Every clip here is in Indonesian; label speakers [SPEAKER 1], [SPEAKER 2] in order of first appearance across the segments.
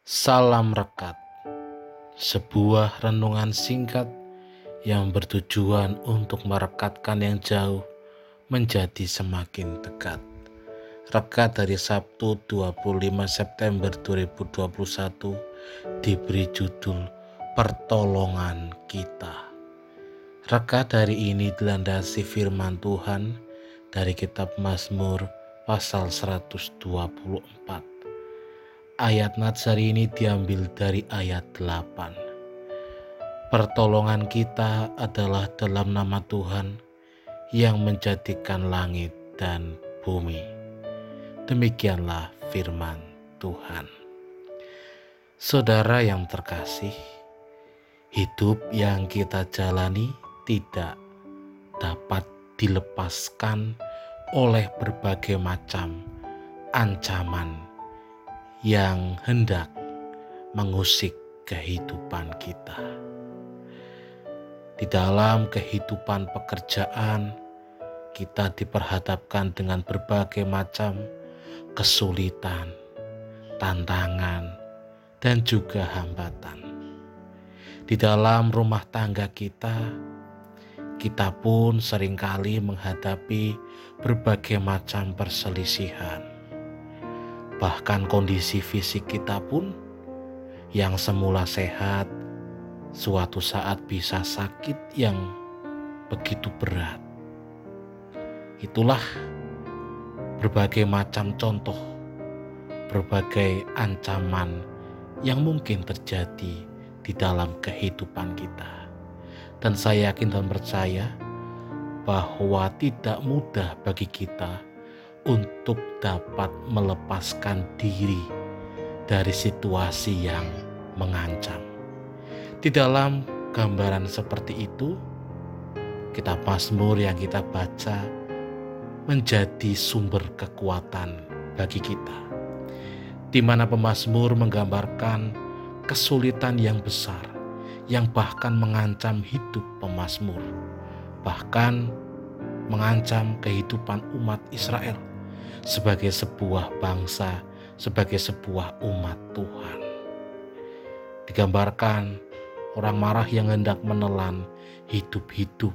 [SPEAKER 1] Salam Rekat, sebuah renungan singkat yang bertujuan untuk merekatkan yang jauh menjadi semakin dekat. Rekat dari Sabtu 25 September 2021 diberi judul Pertolongan Kita. Rekat hari ini dilandasi firman Tuhan dari kitab Mazmur pasal 124 Ayat Natsari ini diambil dari ayat 8. Pertolongan kita adalah dalam nama Tuhan yang menjadikan langit dan bumi. Demikianlah firman Tuhan. Saudara yang terkasih, hidup yang kita jalani tidak dapat dilepaskan oleh berbagai macam ancaman yang hendak mengusik kehidupan kita. Di dalam kehidupan pekerjaan, kita diperhadapkan dengan berbagai macam kesulitan, tantangan, dan juga hambatan. Di dalam rumah tangga kita, kita pun sering kali menghadapi berbagai macam perselisihan bahkan kondisi fisik kita pun yang semula sehat, suatu saat bisa sakit yang begitu berat. Itulah berbagai macam contoh, berbagai ancaman yang mungkin terjadi di dalam kehidupan kita. Dan saya yakin dan percaya bahwa tidak mudah bagi kita untuk dapat melepaskan diri dari situasi yang mengancam. Di dalam gambaran seperti itu, kita Mazmur yang kita baca menjadi sumber kekuatan bagi kita. Di mana pemazmur menggambarkan kesulitan yang besar yang bahkan mengancam hidup pemazmur, bahkan mengancam kehidupan umat Israel sebagai sebuah bangsa, sebagai sebuah umat Tuhan. Digambarkan orang marah yang hendak menelan hidup-hidup,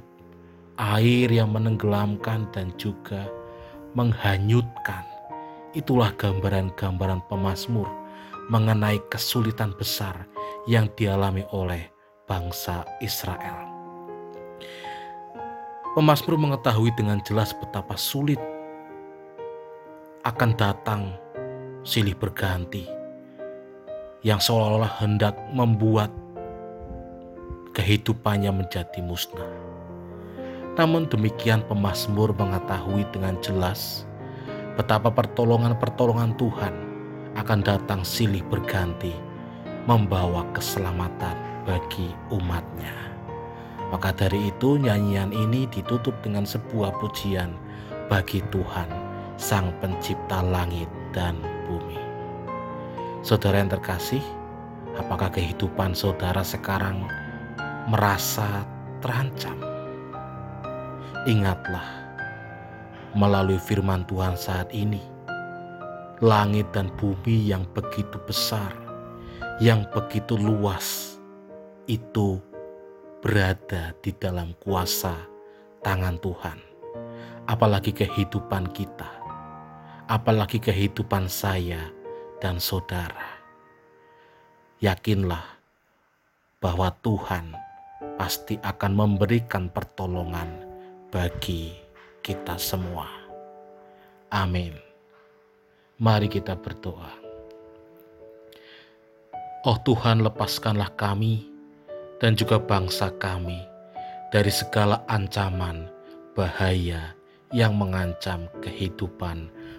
[SPEAKER 1] air yang menenggelamkan dan juga menghanyutkan. Itulah gambaran-gambaran pemazmur mengenai kesulitan besar yang dialami oleh bangsa Israel. Pemazmur mengetahui dengan jelas betapa sulit akan datang silih berganti yang seolah-olah hendak membuat kehidupannya menjadi musnah. Namun demikian pemazmur mengetahui dengan jelas betapa pertolongan-pertolongan Tuhan akan datang silih berganti membawa keselamatan bagi umatnya. Maka dari itu nyanyian ini ditutup dengan sebuah pujian bagi Tuhan Sang Pencipta langit dan bumi. Saudara yang terkasih, apakah kehidupan saudara sekarang merasa terancam? Ingatlah, melalui firman Tuhan saat ini, langit dan bumi yang begitu besar, yang begitu luas, itu berada di dalam kuasa tangan Tuhan. Apalagi kehidupan kita apalagi kehidupan saya dan saudara. Yakinlah bahwa Tuhan pasti akan memberikan pertolongan bagi kita semua. Amin. Mari kita berdoa. Oh Tuhan, lepaskanlah kami dan juga bangsa kami dari segala ancaman, bahaya yang mengancam kehidupan